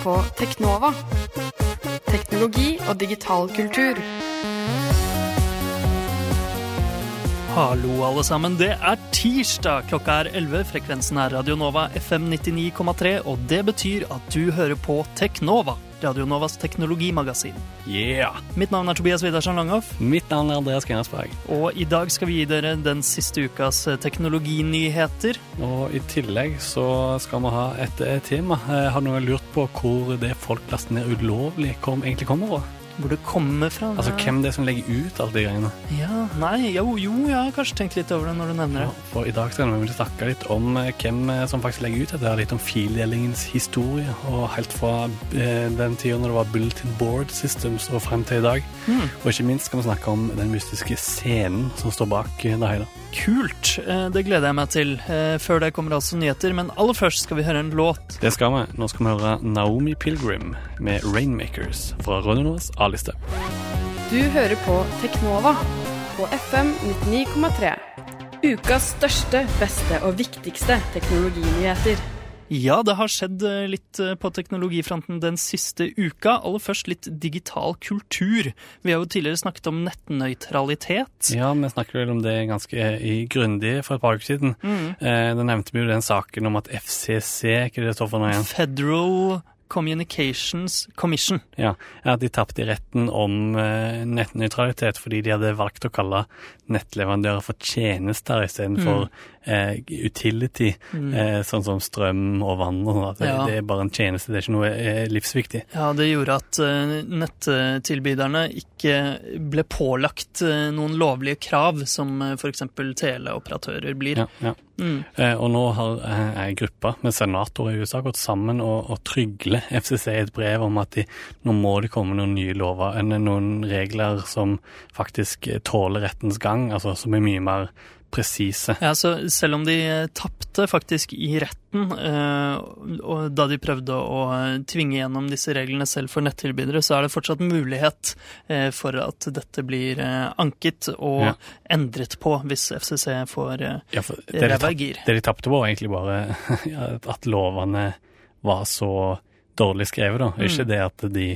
På Teknova. Teknologi og digital kultur. Hallo, alle sammen. Det er tirsdag. Klokka er 11. Frekvensen er Radionova FM 99,3, og det betyr at du hører på Teknova. Radionovas teknologimagasin. Yeah! Mitt navn er Tobias Widersen Langhoff, Mitt navn er Andreas Gengersberg. og i dag skal vi gi dere den siste ukas teknologinyheter. Og i tillegg så skal vi ha et eh, tema. Eh, Har noen lurt på hvor det folk laster ned ulovlig kom, egentlig kommer fra? Hvor det kommer fra. Altså hvem det er som legger ut alle de greiene? Ja, nei, jo, jo, jeg har kanskje tenkt litt over det når du nevner det. For i dag skal vi snakke litt om eh, hvem eh, som faktisk legger ut dette. Litt om fildelingens historie, og helt fra eh, den tida når det var Bulletin Board Systems og frem til i dag. Mm. Og ikke minst skal vi snakke om den mystiske scenen som står bak det hele. Kult. Det gleder jeg meg til. Før det kommer altså nyheter, men aller først skal vi høre en låt. Det skal vi. Nå skal vi høre Naomi Pilgrim med Rainmakers fra Radionovas A-liste. Du hører på Teknova på FM 99,3. Ukas største, beste og viktigste teknologinyheter. Ja, det har skjedd eh, litt eh, på teknologifronten den siste uka. Aller først litt digital kultur. Vi har jo tidligere snakket om nettnøytralitet. Ja, vi snakket vel om det ganske i grundig for et par uker siden. Mm. Eh, da nevnte vi jo den saken om at FCC, hva er det det står for nå igjen? Federal Communications Commission. Ja, at de tapte i retten om eh, nettnøytralitet fordi de hadde valgt å kalle nettleverandører for tjenester istedenfor eh, utility, eh, sånn som strøm og vann og sånn. Ja. det er bare en tjeneste, det er ikke noe eh, livsviktig. Ja, det gjorde at eh, nettilbyderne ikke ble pålagt eh, noen lovlige krav, som f.eks. teleoperatører blir. Ja, ja. Mm. Eh, og nå har eh, ei gruppe med senatorer i USA gått sammen og, og trygler FCC et brev om at de, nå må det komme noen nye lover, noen regler som faktisk eh, tåler rettens gang, altså som er mye mer presise. Ja, så selv om de eh, tapte faktisk i retten, eh, og da de prøvde å eh, tvinge gjennom disse reglene selv for nettilbydere, så er det fortsatt mulighet eh, for at dette blir eh, anket og Ja. endret på hvis FCC får eh, Ja, for det, de tapte var egentlig bare at lovene var så dårlig skrevet, da. Ikke det at de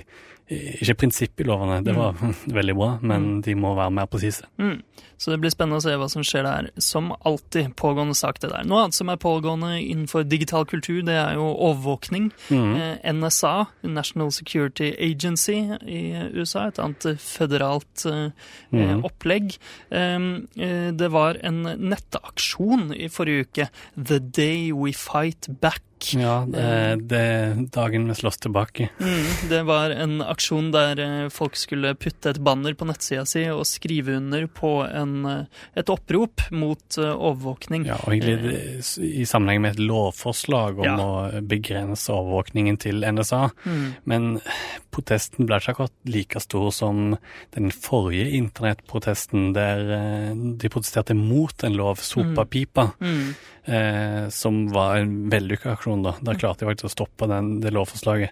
Ikke prinsippet i lovene, det var veldig bra, men de må være mer presise. Mm. Så det blir spennende å se hva som skjer der. Som alltid pågående sak, det der. Noe annet som er pågående innenfor digital kultur, det er jo overvåkning. Mm. Eh, NSA, National Security Agency i USA, et annet føderalt eh, Mhm. opplegg. Eh, det var en nettaksjon i forrige uke. The Day We Fight Back. Ja, det, er dagen vi slåss tilbake. Mm, det var en aksjon der folk skulle putte et banner på nettsida si og skrive under på en, eh, et opprop mot eh, overvåkning. Ja, og egentlig i sammenheng med et lovforslag om Ja. å begrense overvåkningen til NSA. Mm. Men protesten ble ikke akkurat like stor som den forrige internettprotesten, der eh, de protesterte mot en lov, Sopapipa, Mm. eh, som var en vellykka aksjon. da. Der klarte de faktisk å stoppe den, det lovforslaget.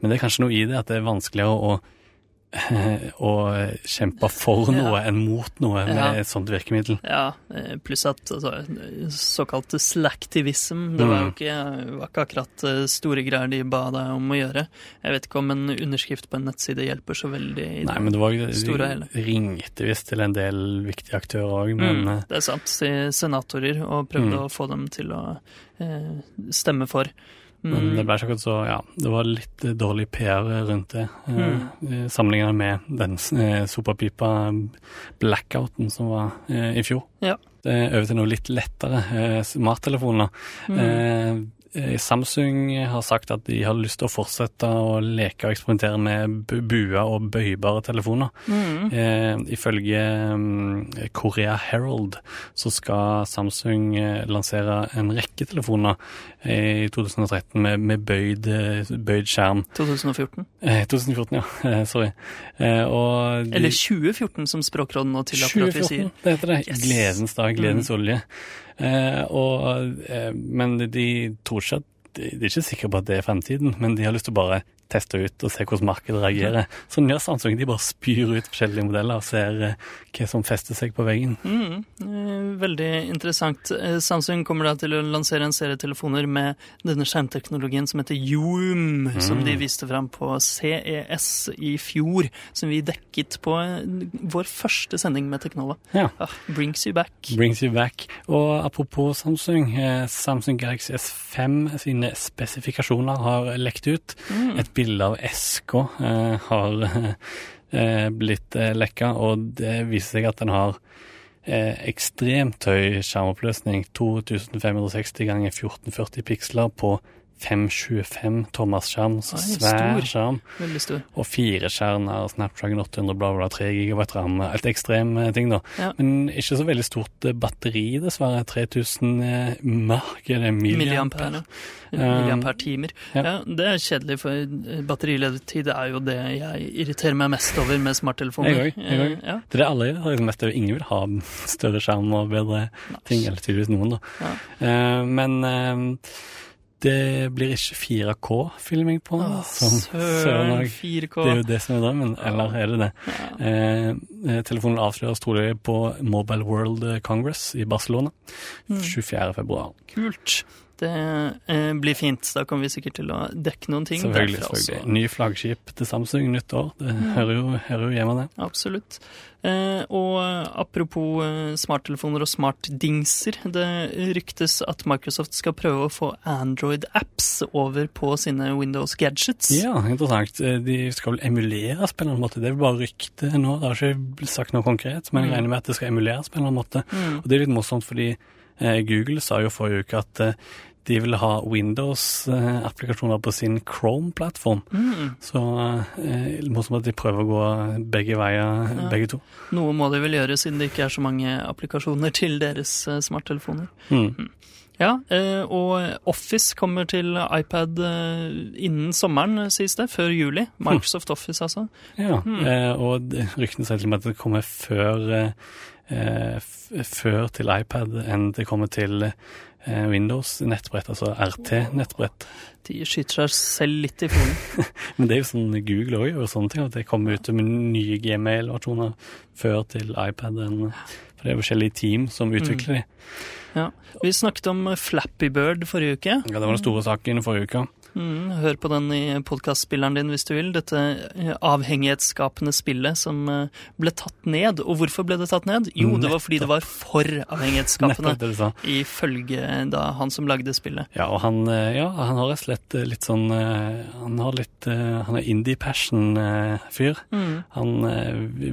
Men det er kanskje noe i det at det er vanskeligere å å kjempe for Ja. noe enn mot noe med Ja. et sånt virkemiddel. Ja, eh, pluss at altså, såkalt slaktivism, det var jo Mm. ikke, var ikke akkurat eh, store greier de ba deg om å gjøre. Jeg vet ikke om en underskrift på en nettside hjelper så veldig. i Nei, men det var store hele. De ringte visst til en del viktige aktører òg, men Mm, det er sant. Senatorer, og prøvde Mm. å få dem til å eh, stemme for. Men Mm. det ble ikke akkurat så Ja, det var litt eh, dårlig PR rundt det. eh, Mm. eh, Sammenlignet med den eh, sopapipa-blackouten som var eh, i fjor. Ja. Er over til noe litt lettere. eh, Smarttelefoner. Mm. Eh, Samsung har sagt at de har lyst til å fortsette å leke og eksperimentere med buer bua og bøybare telefoner. Mm. Eh, ifølge mm, Korea Herald så skal Samsung eh, lansere en rekke telefoner eh, i 2013 med, med bøyd, bøyd skjerm. 2014. Eh, 2014, ja. Eh, sorry. Og de- Eller 2014, som Språkrådet nå tillater at vi sier. 2014, det heter det. Yes. Gledens dag, gledens olje. Eh, og, eh, men de tror ikke at de er ikke sikre på at det er fremtiden, men de har lyst til å bare teste ut og se hvordan markedet reagerer. Sånn gjør Samsung. De bare spyr ut forskjellige modeller og ser eh, hva som fester seg på veggen. Mm, eh, veldig interessant. Eh, Samsung kommer da til å lansere en serie telefoner med denne skjermteknologien som heter Yoom, mm. som de viste fram på CES i fjor. Som vi dekket på vår første sending med Teknova. Ja. Ah, brings you back. Brings you back. Og apropos Samsung. Samsung Galaxy S5 sine spesifikasjoner har lekt ut. Mm. Et bilde av SK eh, har eh, blitt eh, lekka, og det viser seg at den har eh, ekstremt høy skjermoppløsning. 2560 ganger 1440 piksler på 525 Thomas skjerm, så svær skjerm. Veldig stor. Og fire skjermer, Snapdragon 800, bla, bla, 3 gigabyte ram. Helt ekstrem eh, ting, da. Ja. Men ikke så veldig stort eh, batteri, dessverre. 3000 eh, mark, er det milliampere? Milliampere-timer. Ja. ja. Det er kjedelig, for batteriledetid er jo det jeg irriterer meg mest over med smarttelefoner. Jeg òg. Ja. Det er det alle gjør. Mest over. ingen vil ha større skjerm og bedre ting, eller tydeligvis noen, da. Ja. Men det blir ikke 4K-filming på. den. søren, 4K. Det er jo det som er drømmen, eller er det det? Ja. Eh, eh telefonen avsløres trolig på Mobile World Congress i Barcelona mm. 24. februar. Kult. Det eh, blir fint. Da kommer vi sikkert til å dekke noen ting selvfølgelig, derfra også. Selvfølgelig. Ny flaggskip til Samsung, nytt år. Det mm. hører, jo, hører, jo, hjemme, det. Absolutt. Eh, og apropos eh, smarttelefoner og smartdingser. Det ryktes at Microsoft skal prøve å få Android-apps over på sine Windows gadgets. Ja, interessant. Eh, de skal vel emuleres på en eller annen måte. Det er vel bare rykte nå. Det har ikke sagt noe konkret, men jeg mm. regner med at det skal emuleres på en eller annen måte. Mm. Og det er litt morsomt fordi Eh, Google sa jo forrige uke at eh, de vil ha Windows-applikasjoner på sin Chrome-plattform. Mm. Så eh, morsomt at de prøver å gå begge veier, ja. begge to. Noe må de vel gjøre, siden det ikke er så mange applikasjoner til deres eh, smarttelefoner. Mm. Mm. Ja, eh, og Office kommer til iPad innen sommeren, sies det. Før juli. Microsoft Office, altså. Ja, mm. og ryktene sier til og med at det kommer før eh, før til iPad enn det kommer til eh, Windows-nettbrett, altså RT-nettbrett. De skyter seg selv litt i foten. Men det er jo sånn Google òg gjør sånne ting, at det kommer ut med nye Gmail-versjoner før til iPad-en. For det er forskjellige team som utvikler mm. de. Ja. Vi snakket om Flappy Bird forrige uke. Ja, det var den store saken forrige uke. Mm, hør på den i podkastspilleren din hvis du vil. Dette eh, avhengighetsskapende spillet som eh, ble tatt ned. Og hvorfor ble det tatt ned? Jo, det var fordi det var for avhengighetsskapende. Ifølge da han som lagde spillet. Ja, og han, eh, ja, han har rett og slett litt sånn Han har litt Han er indie-passion-fyr. Mm. Han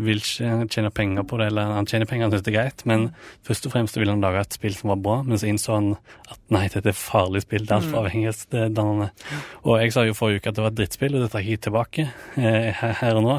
vil ikke tjene penger på det, eller han tjener penger, han syns det er greit, men først og fremst ville han lage et spill som var bra, men så innså han at nei, dette er farlig spill, det er altfor mm. avhengighetsdannende. Og jeg sa jo forrige uke at det var et drittspill, og det tar jeg tilbake eh, her og nå.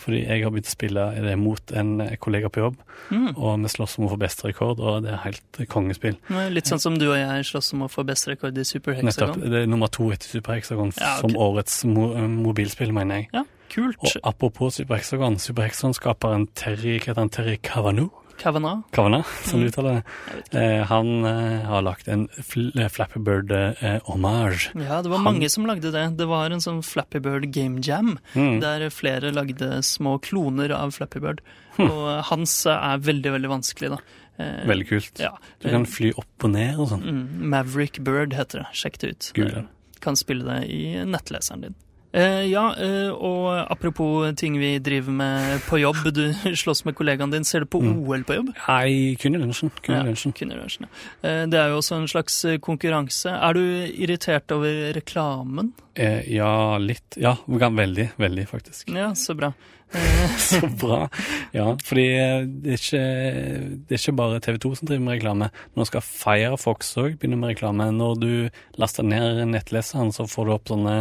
Fordi jeg har begynt å spille det mot en kollega på jobb, mm. og vi slåss om å få beste rekord, og det er helt kongespill. Litt sånn som du og jeg slåss om å få beste rekord i Super Hexagon? Nettopp. Det er nummer to etter Super Hexagon ja, okay. som årets mo mobilspill, mener jeg. Ja, kult. Og apropos Super Hexagon, Super Hexagon-skaperen Terry, Terry Cavano? Kavanagh. Kavanagh, som du mm. uttaler det. Eh, han eh, har lagt en fl Flappy Bird-hommage. Eh, ja, det var han... mange som lagde det. Det var en sånn Flappy Bird game jam, mm. der flere lagde små kloner av Flappy Bird. Hm. Og hans er veldig, veldig vanskelig, da. Eh, veldig kult. Ja. Du kan fly opp og ned og sånn. Mm, Maverick Bird heter det. Sjekk det ut. Gul. Kan spille det i nettleseren din. Eh, ja, eh, og apropos ting vi driver med på jobb. Du slåss med kollegaen din. Ser du på mm. OL på jobb? Nei, kun i lunsjen. Ja. Kun ja. eh, det er jo også en slags eh, konkurranse. Er du irritert over reklamen? Eh, ja, litt. Ja, veldig. Veldig, faktisk. Ja, så bra. så bra. Ja, fordi det er ikke, det er ikke bare TV 2 som driver med reklame. Nå skal Firefox òg begynne med reklame. Når du laster ned nettleseren, så får du opp sånne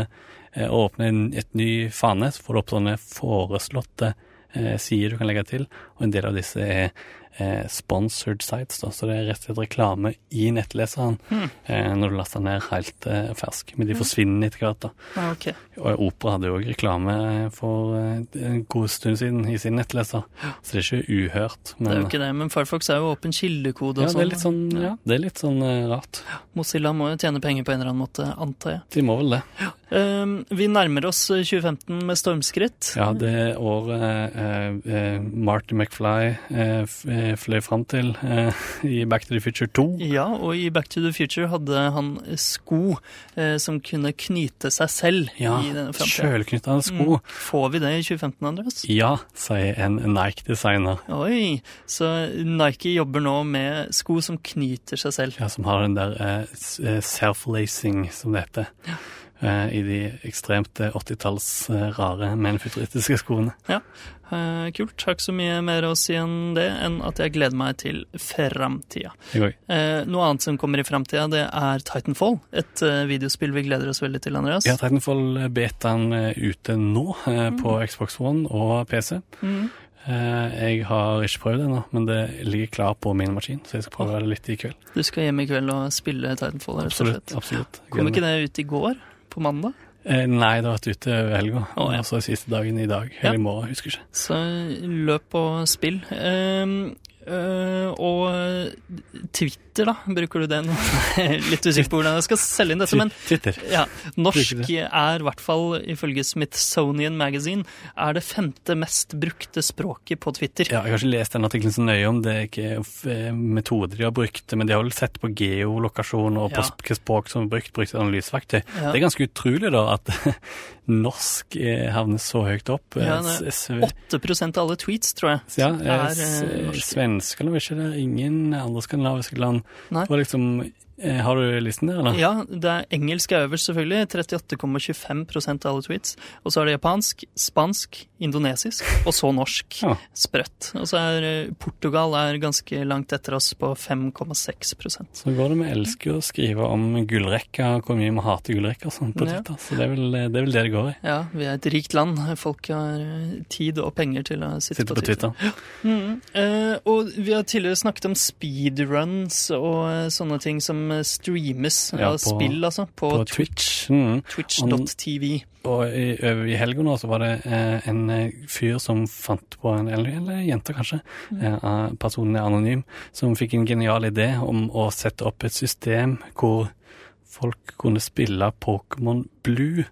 Eh, en, et ny fane, så får du opp sånne foreslåtte eh, sider du kan legge til, og en del av disse er eh, sponsored sites, da, så det er rett og slett reklame i nettleseren eh, når du laster ned helt eh, fersk. Men de forsvinner etter hvert, da. Ah, okay. Og Opera hadde jo òg reklame for eh, en god stund siden i sin nettleser, så det er ikke uhørt. Det er jo ikke det, men Firefox er jo åpen kildekode og ja, det er litt sånn, ja, det er litt sånn eh, rart. Mozilla må jo tjene penger på en eller annen måte, antar jeg. De må vel det. Um, vi nærmer oss 2015 med stormskritt. Ja, det året eh, eh, Marty McFly eh, eh, fløy fram til eh, i Back to the Future 2. Ja, og i Back to the Future hadde han sko eh, som kunne knyte seg selv Ja, sjølknytta sko. Mm. Får vi det i 2015, Andreas? Ja, sier en Nike-designer. Oi, så Nike jobber nå med sko som knyter seg selv. Ja, som har den der eh, eh, self-lacing, som det heter. Eh, I de ekstremt eh, 80-talls eh, rare, men futuristiske skoene. Eh, kult. Ikke så mye mer å si enn det, enn at jeg gleder meg til framtida. Eh, noe annet som kommer i framtida, det er Titanfall. Et eh, videospill vi gleder oss veldig til, Andreas. Ja, Titanfall-betaen ute nå mm. på Xbox One og PC. Mm. Eh, jeg har ikke prøvd det ennå, men det ligger klar på min maskin, så jeg skal prøve det litt i kveld. Du skal hjem i kveld og spille Titanfall, Absolutt. absolutt. Kom ikke det ut i går? På mandag? Eh, nei, det har vært ute ved helga. Oh, ja. Altså siste dagen i dag. Eller i morgen, husker ikke. Så løp og spill. Ehm, øh, og Twitter, da? Bruker du det nå? Litt usikker på hvordan jeg skal selge inn dette, men Twitter. ja, norsk er i hvert fall ifølge Smithsonian Magazine er det femte mest brukte språket på Twitter. Ja, jeg har ikke lest den artikkelen så nøye om det er ikke eh, metoder de har brukt, men de har vel sett på geolokasjon og på Ja. sp- språk som er brukt, brukt analyseverktøy. Ja. Det er ganske utrolig da at norsk eh, havner så høyt opp. Eh, Ja, det er s- s- 8 av alle tweets, tror jeg, Ja, er, er eh. Svenskene ikke det. Ingen andre skandinaviske land. Nei. Det var liksom eh, Har du listen der, eller? Ja, det er engelsk er øverst, selvfølgelig. 38,25% av alle tweets. Og så er det japansk, spansk, indonesisk, og så norsk. Ja. Sprøtt. Og så er eh, Portugal er ganske langt etter oss på 5,6% Så går det med elsker å skrive om gullrekka, hvor mye vi hater gullrekka og sånn på Ja. Twitter. Så det er, vel, det er vel det det går i. Ja, vi er et rikt land. Folk har eh, tid og penger til å sitte, sitte på Twitter. Mm. Eh, og vi har tidligere snakket om speedruns og eh, sånne ting som eh, streames Ja, på- spill, altså, på, På Twitch. Mm. twitch.tv. Og i, i helga nå så var det eh, en eh, fyr som fant på en Eller, eller jente, kanskje. Eh, ah, personen er anonym. Som fikk en genial idé om å sette opp et system hvor folk kunne spille Pokémon Blue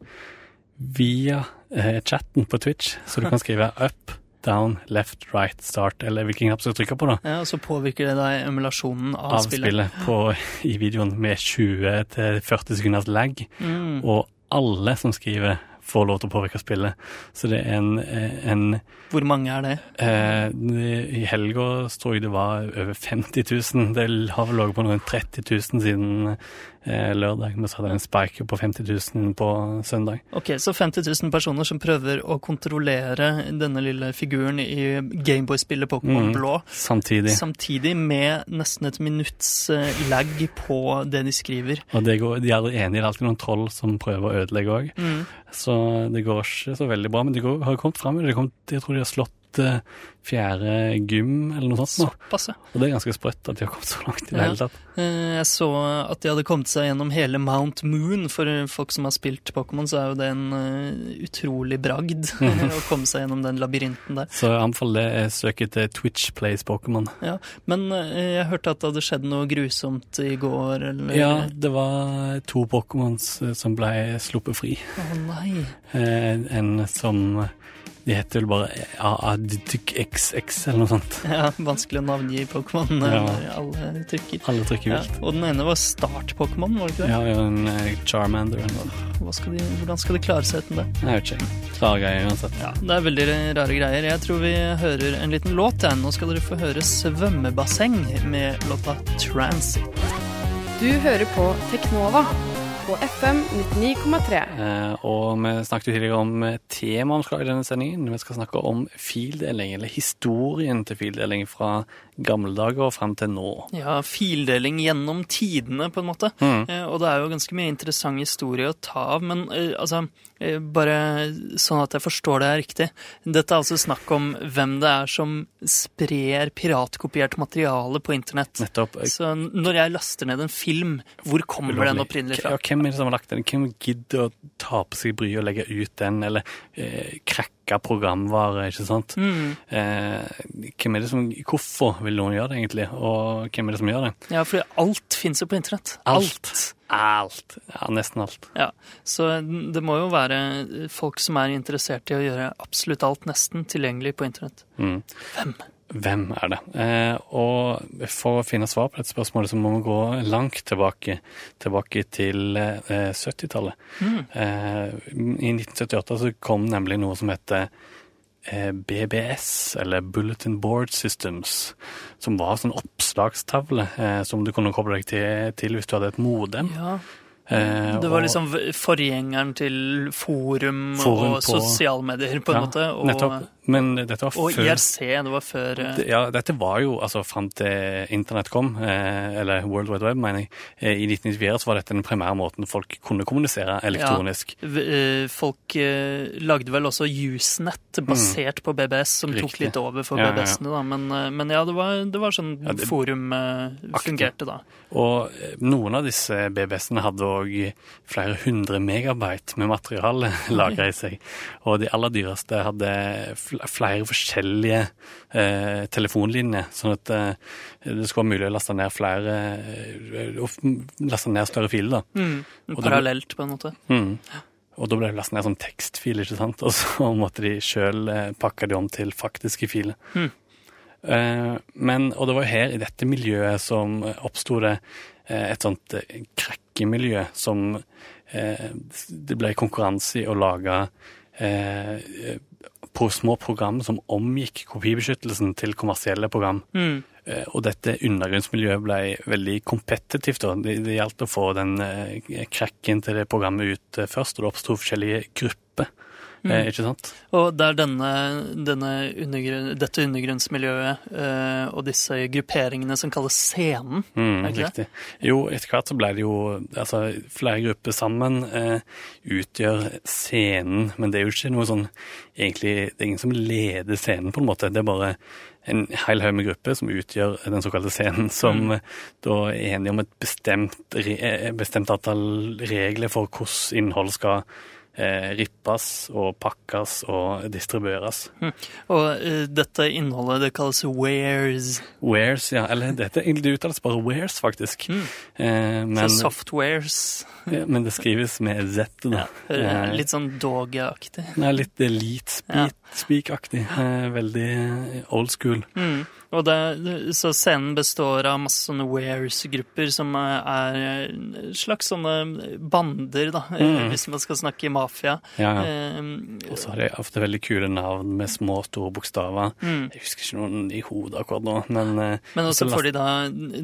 via eh, chatten på Twitch. Så du kan skrive up, down, left, right, start, eller hvilken knapp du skal trykke på, da. Ja, og så påvirker det deg emulasjonen av, Av spillet på, i videoen med 20-40 sekunders lag. Mm. Og alle som skriver, får lov til å påvirke spillet. Så det er en, eh, en Hvor mange er det? eh, I helga tror jeg det var over 50 000. Det har vel ligget på noen 30 000 siden lørdag. Men så hadde det en spike på 50 000 på søndag. Ok, Så 50 000 personer som prøver å kontrollere denne lille figuren i Gameboy-spillet Pokémon Mm. Blå, Samtidig. samtidig med nesten et minutts eh, lag på det de skriver. Og det går, de er aldri enige. Det er alltid noen troll som prøver å ødelegge òg. Mm. Så det går ikke så veldig bra. Men de går, har kommet fram. Det jeg tror de har slått eh, fjerde gym eller noe sånt. Såpass, ja. Og det er ganske sprøtt at de har kommet så langt i det Ja. hele tatt. Eh, Jeg så at de hadde kommet seg gjennom hele Mount Moon. For folk som har spilt Pokémon, så er jo det en eh, utrolig bragd å komme seg gjennom den labyrinten der. Så jeg anbefaler det søket til Twitch Plays Pokémon. Ja, Men jeg hørte at det hadde skjedd noe grusomt i går, eller Ja, det var to Pokémons som ble sluppet fri. Å nei. Eh, En som De heter vel bare XX eller noe sånt. Ja, vanskelig å navngi Pokémon Ja. når alle trykker. Alle trykker Ja, vilt. og den ene var Start-Pokémon, var det ikke det? Ja, ja, en eh, Charmander. Hva skal de, hvordan skal de klare seg uten det? Jeg vet ikke. Klare greier uansett. Ja, Det er veldig rare greier. Jeg tror vi hører en liten låt. jeg. Nå skal dere få høre Svømmebasseng med låta Transit. Du hører på Teknova på FM 99,3. Eh, og vi snakket jo tidligere om eh, temaomslag i denne sendingen. Vi skal snakke om fildeling, eller historien til fildeling fra gamle dager og fram til nå. Ja, fildeling gjennom tidene, på en måte. Eh, og det er jo ganske mye interessant historie å ta av, men eh, altså eh, Bare sånn at jeg forstår det er riktig. Dette er altså snakk om hvem det er som sprer piratkopiert materiale på internett. Nettopp. Så når jeg laster ned en film, hvor kommer den opprinnelig fra? Ja, hvem er det som har lagt den? Hvem gidder å ta på seg bryet og legge ut den, eller eh, krakke programvare, ikke sant? Mm. Eh, hvem er det som, hvorfor vil noen gjøre det, egentlig? Og hvem er det som gjør det? Ja, fordi alt fins jo på internett. Alt. Alt. Ja, nesten alt. Ja, Så det må jo være folk som er interessert i å gjøre absolutt alt nesten tilgjengelig på internett. Mm. Hvem? Hvem er det? Eh, og for å finne svar på dette spørsmålet, så må vi gå langt tilbake, tilbake til eh, 70-tallet. Mm. Eh, I 1978 så kom nemlig noe som heter eh, BBS, eller Bulletin Board Systems, som var sånn oppslagstavle eh, som du kunne koble deg til, til hvis du hadde et modem. Ja, Eh, Det var liksom forgjengeren til forum, Forum og på- sosialmedier, på en Ja, måte. Og, Nettopp. Men dette var og før IRC, det var før eh, Ja, dette var jo altså fram til internett kom, eh, eller World Wide Web, mener jeg. Eh, I 1994 så var dette den primære måten folk kunne kommunisere elektronisk. eh, Folk eh, lagde vel også Usenet basert på BBS, som tok Mm. Litt over for Ja, ja, ja. BBS-ene, da. Men, men ja, det var, det var sånn Ja, det- forum fungerte da. Og noen av disse BBS-ene hadde òg flere hundre megabyte med materiale lagra i seg. Og de aller dyreste hadde flere forskjellige eh, telefonlinjer, sånn at eh, det skulle være mulig å laste ned flere eh, laste ned større filer. da. Mm. Da- Parallelt, på en måte. Mm. Og da ble det lastet ned som tekstfil, ikke sant? Og så måtte de sjøl eh, pakke de om til faktiske filer. Mm. Eh, men, og det var jo her, i dette miljøet, som oppsto det et sånt krekkemiljø som eh, Det ble konkurranse i å lage eh, på små program som omgikk kopibeskyttelsen til kommersielle program. Mm. Eh, Og dette undergrunnsmiljøet ble veldig kompetitivt. Det, det gjaldt å få den krakken til det programmet ut eh, først, og det oppsto forskjellige grupper. Eh, ikke sant? Og det er denne, denne undergrunn, dette undergrunnsmiljøet eh, og disse grupperingene som kalles scenen. Mm, riktig. Jo, etter hvert så ble det jo altså, flere grupper sammen eh, utgjør scenen, men det er jo ikke noe sånn egentlig, Det er ingen som leder scenen, på en måte. Det er bare en hel haug med grupper som utgjør den såkalte scenen, som mm. da er enige om et bestemt, eh, bestemt antall regler for hvordan innhold skal rippes og pakkes og distribueres. Og uh, dette innholdet det kalles wares. Wares, ja. Eller dette det uttales bare wares, faktisk. Eh, Så softwares. ja, men det skrives med Z, da. Ja, Eh, Litt sånn doge-aktig. Nei, litt elite-speak-aktig. Eh, veldig old school. Mm. Og det, så scenen består av masse sånne wares-grupper som er slags sånne bander, da, Mm. hvis man skal snakke mafia. Ja, ja. Eh, Og så har de ofte veldig kule navn med små store bokstaver. Mm. Jeg husker ikke noen i hodet akkurat nå, men eh, Men også så får de da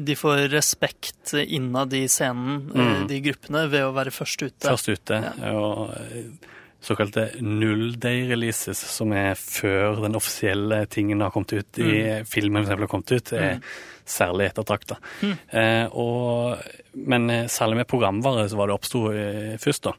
De får respekt innad i scenen, eh, Mm. de gruppene, ved å være først ute. først ute. Og eh, såkalte null day releases, som er før den offisielle tingen har kommet ut, i filmen for eksempel har kommet ut, er særlig ettertrakta. Eh, og- men eh, særlig med programvare så var det oppsto eh, først, da.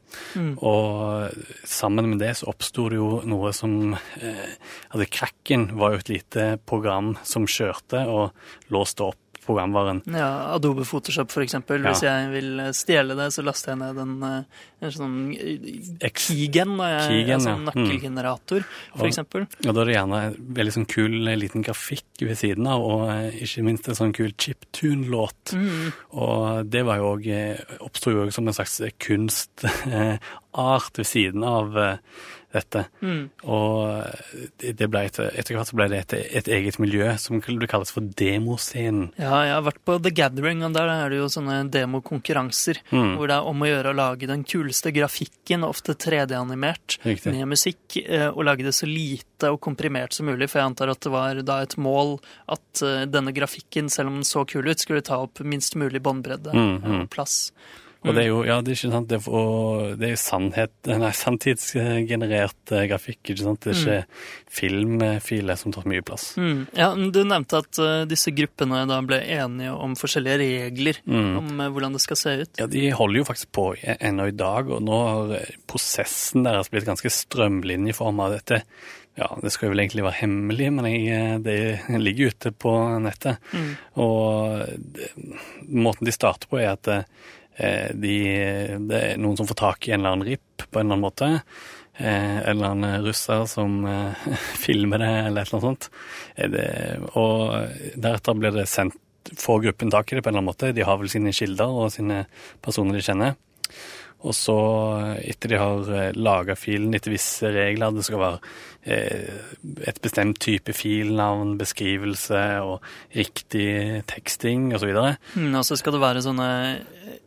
Og sammen med det så oppsto det jo noe som eh, Altså, Krakken var jo et lite program som kjørte og låste opp programvaren. Ja, Adobe Photoshop, eksempel. Ja. Hvis jeg vil eh, stjele det, så laster jeg ned en, eh, en sånn eh, Keygen, en sånn ja. Mm. nøkkelgenerator, for Og- eksempel. Og da er det gjerne en veldig sånn kul liten grafikk ved siden av, og ikke minst en sånn kul chiptune-låt. Mm. Og det var jo òg Oppsto jo òg som en slags kunstart ved siden av dette. Mm. Og det det ble et, etter hvert så ble det et, et eget miljø som ble kalles for demoscenen. Ja, jeg har vært på The Gathering, og der er det jo sånne demokonkurranser. Mm. Hvor det er om å gjøre å lage den kuleste grafikken, ofte 3D-animert, med musikk, eh, og lage det så lite og komprimert som mulig. For jeg antar at det var da et mål at eh, denne grafikken, selv om den så kul ut, skulle ta opp minst mulig båndbredde Mm, mm. og plass. Og det er jo ja, det er ikke sant, det er, det er jo sannhet, nei, sanntidsgenerert eh, grafikk, ikke sant. Det er ikke filmfiler som tar mye plass. Mm. Ja, Du nevnte at uh, disse gruppene da ble enige om forskjellige regler om uh, hvordan det skal se ut. Ja, de holder jo faktisk på ennå i dag, og nå har prosessen deres blitt ganske strømlinjeforma. Dette ja, det skal jo vel egentlig være hemmelig, men jeg, det ligger ute på nettet. Mm. Og det, måten de starter på, er at eh, de, det er noen som får tak i en eller annen RIP på en eller annen måte. Eh, en eller annen russer som eh, filmer det, eller et eller annet sånt. Er det, og deretter blir det sendt Får gruppen tak i det på en eller annen måte. De har vel sine kilder og sine personer de kjenner. Og så, etter de har laga filen etter visse regler, det skal være eh, et bestemt type filnavn, beskrivelse og riktig teksting osv. Mm, og så skal det være sånne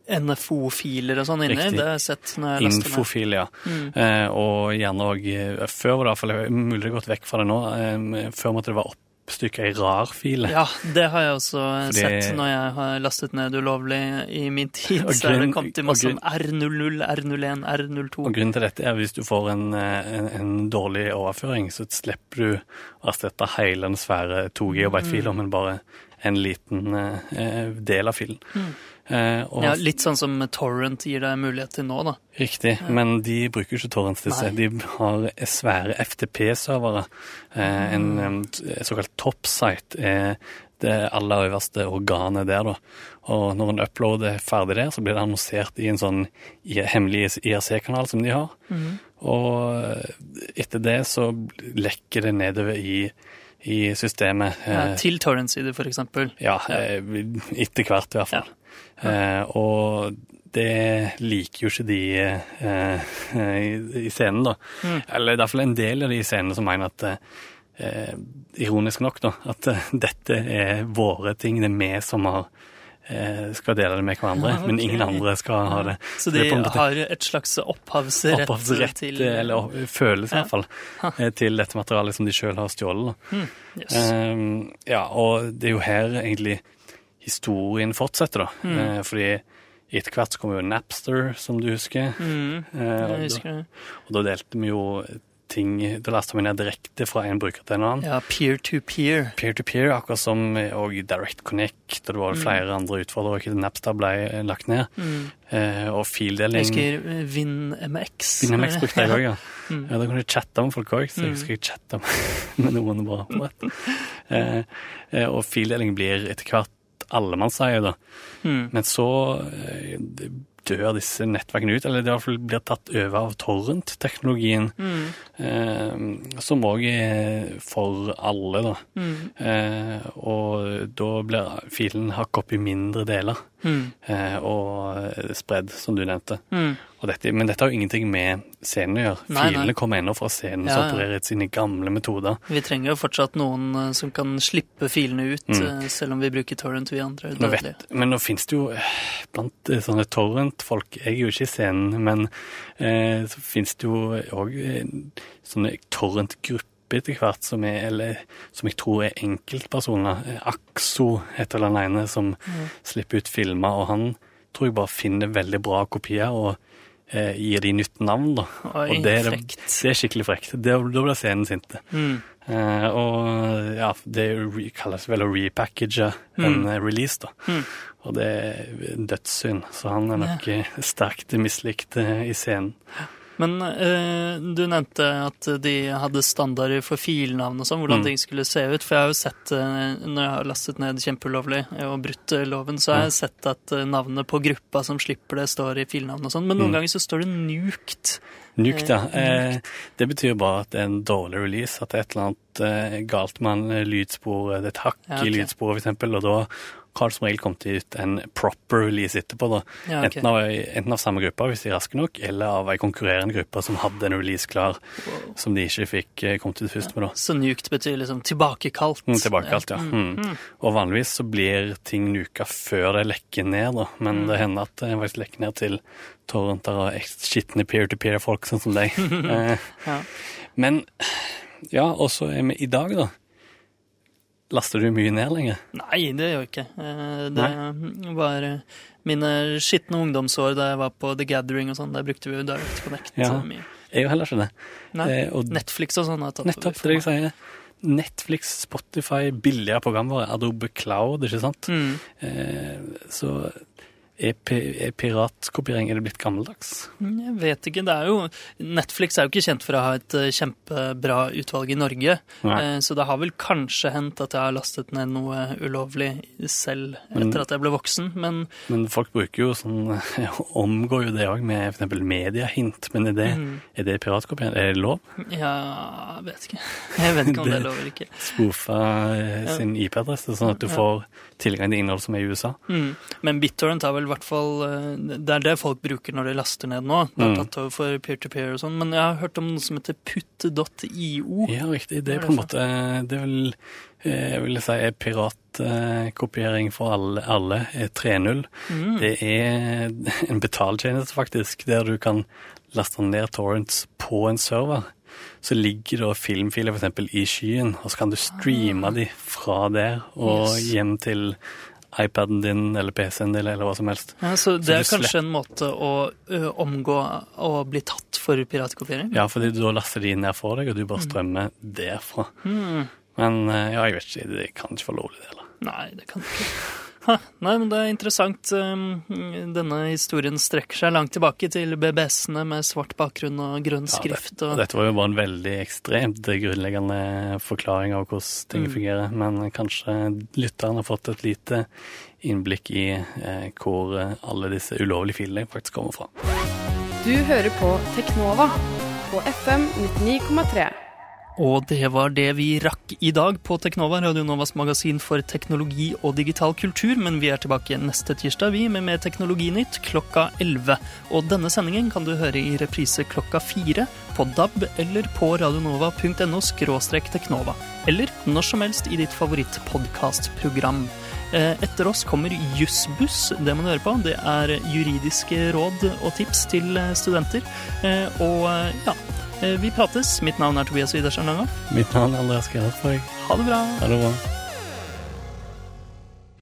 NFO-filer og sånn inni. Riktig. Det har jeg sett når jeg laster. Infofil, ja. Eh, og gjerne òg Før var det iallfall mulig gått vekk fra det nå. Eh, før måtte det være oppstykka i rar-file. Ja, det har jeg også Fordi- sett når jeg har lastet ned ulovlig i min tid. Og Så er det kommet til masse grunn- sånn R00, R01, R02. Og grunnen til dette er at hvis du får en, eh, en, en dårlig overføring, så slipper du å erstatte hele den svære 2 GB-fila, mm. men bare en liten eh, del av filen. Eh, og, Ja, litt sånn som Torrent gir deg mulighet til nå, da. Riktig, men de bruker ikke Torrent disse. Nei. De har svære FTP-servere. Eh, en em, såkalt topsite er det aller øverste organet der, da. Og når en upload er ferdig der, så blir det annonsert i en sånn hemmelig IRC-kanal som de har. Og eh, etter det så lekker det nedover i, i systemet. Ja, Eh, til Torrent-sider, eksempel. ja, eh, etter hvert i hvert fall. Eh, og det liker jo ikke de i, scenen, da. Eller i hvert fall en del av de i scenen som mener at Ironisk nok, da, at dette er våre ting. Det er vi som har skal dele det med hverandre, Ja, ok. men ingen andre skal ha det. Så de måte- har et slags opphavsrett, opphavsrett, til eller følelse Ja. iallfall, eh, til dette materialet som de sjøl har stjålet. da. Yes. Um, ja, og det er jo her egentlig historien fortsetter, da. Mm. Eh, fordi etter hvert så kommer jo Napster, som du husker. Mm, Eh, jeg og, husker det. og da delte vi jo ting Da lasta man ned direkte fra en bruker til en annen. Ja, peer-to-peer. Peer-to-peer, akkurat som og Direct Connect, og det var flere andre utfordrere ikke Napster ble lagt ned. Eh, og Jeg fildeling husker eh, WinMX. WinMX brukte jeg òg, ja. Mm. ja. Da kunne du chatte med folk òg, så jeg skal chatte med, med noen bare på det. Eh, eh, og fildeling blir etter hvert allemannseie, da. Mm. Men så eh, dør disse nettverkene ut, eller det blir tatt over av torrent-teknologien, Mm. eh, som òg er for alle, da. Mm. Eh, og da blir filen hakket opp i mindre deler, Mm. eh, og spredd, som du nevnte. Mm. Dette, men dette har jo ingenting med scenen å gjøre. Nei, nei. Filene kommer ennå fra scenen Ja, som opererer etter sine gamle metoder. Vi trenger jo fortsatt noen eh, som kan slippe filene ut, Mm. eh, selv om vi bruker torrent, vi andre Nå vet, men nå finnes det jo eh, blant sånne torrent-folk Jeg er jo ikke i scenen, men eh, så finnes det jo òg sånne torrent-grupper etter hvert som er Eller som jeg tror er enkeltpersoner. Akso heter den ene som slipper ut filmer, og han tror jeg bare finner veldig bra kopier og eh, gir de nytt navn, da. Oi, og det er, det er skikkelig frekt. Det, da blir scenen sinte. Mm. Eh, og ja, det kalles vel å repackage en eh, release, da. Mm. Og det er dødssynd, så han er nok ja. sterkt mislikt eh, i scenen. Men uh, du nevnte at de hadde standarder for filnavn og sånn, hvordan Mm. ting skulle se ut. For jeg har jo sett, uh, når jeg har lastet ned kjempeulovlig og brutt eh, loven, så har jeg sett at navnet på gruppa som slipper det, står i filnavn og sånn. Men noen Mm. ganger så står det nukt. Nukt, ja. Eh, det betyr bare at det er en dårlig release, at det er et eller annet eh, galt med en lydspor, det er et hakk Ja, okay. i lydsporet, eksempel, og da har som regel kommet ut en proper release etterpå, da. Ja, okay. enten, av, enten av samme gruppe, hvis de er raske nok, eller av ei konkurrerende gruppe som hadde en release klar, som de ikke fikk eh, kommet ut først med, da. Så nukt betyr liksom tilbakekalt. Mm, Tilbakekalt, ja. Mm. Og vanligvis så blir ting nuka før det lekker ned, da. Men det hender at det faktisk lekker ned til torrenter og skitne peer-to-peer-folk sånn som deg. eh, Ja. men ja, og så er vi i dag, da. Laster du mye ned lenger? Nei, det gjør jeg ikke. Det Det var eh, mine skitne ungdomsår da jeg var på The Gathering og sånn. Der brukte vi jo Direct Connect Ja. mye. Jeg gjør heller ikke det. Nei, Eh, og Netflix og sånn har tatt nettopp over Nettopp, det jeg sier. Netflix, Spotify, billigere programvare, Adobe Cloud, ikke sant? Mm. Eh, så er, er piratkopiering er det blitt gammeldags? Jeg vet ikke. Det er jo Netflix er jo ikke kjent for å ha et eh, kjempebra utvalg i Norge. Nei. Eh, Så det har vel kanskje hendt at jeg har lastet ned noe ulovlig selv Men- etter at jeg ble voksen, men Men folk bruker jo sånn Omgår jo det òg med f.eks. mediehint. Men er det, Mm. er det piratkopiering? Er det lov? Ja, jeg vet ikke. Jeg vet ikke om det er lov eller ikke. Spofa eh, sin IP-adresse, sånn at du Ja. får tilgang til innhold som er i USA? Mm. Men BitTorrent har vel i hvert fall eh, Det er det folk bruker når de laster ned nå. Det er Mm. tatt over for peer-to-peer og sånn. Men jeg har hørt om noe som heter putt.io. Ja, riktig. Det er på en måte Det er vel eh, jeg vil si er piratkopiering for alle, alle er 3.0. Mm. Det er en betaltjeneste, faktisk, der du kan laste ned torrents på en server. Så ligger det filmfiler f.eks. i skyen, og så kan du streame de fra der og Ah. Yes. hjem til iPaden din eller PC-en din eller hva som helst. Ja, så det Så er kanskje kanskje en måte å ø, omgå å bli tatt for piratkopiering? Ja, fordi da laster de ned for deg, og du bare strømmer derfra. Mm. Men ja, jeg vet ikke, det kan ikke få lovlig, det eller? Nei, det kan ikke. Ha, nei, men det er interessant. Um, Denne historien strekker seg langt tilbake til BBS-ene med svart bakgrunn og grønn Ja, skrift. det, Og, dette var jo bare en veldig ekstremt grunnleggende forklaring av hvordan ting Mm. fungerer, men kanskje lytteren har fått et lite innblikk i eh, hvor eh, alle disse ulovlige filene faktisk kommer fra. Du hører på Teknova på FM 99,3. Og det var det vi rakk i dag på Teknova, Radio Novas magasin for teknologi og digital kultur. Men vi er tilbake neste tirsdag vi med mer Teknologinytt klokka 11. Og denne sendingen kan du høre i reprise klokka 4 på DAB eller på radionova.no teknova. Eller når som helst i ditt favorittpodkastprogram. Eh, Etter oss kommer Jussbuss. Det må du høre på. Det er juridiske råd og tips til eh, studenter. Eh, Og ja, vi prates. Mitt navn er Tobias Widersen Langhoff. Mitt navn er Andreas Gerhardsborg. Ha det bra. Ha det bra.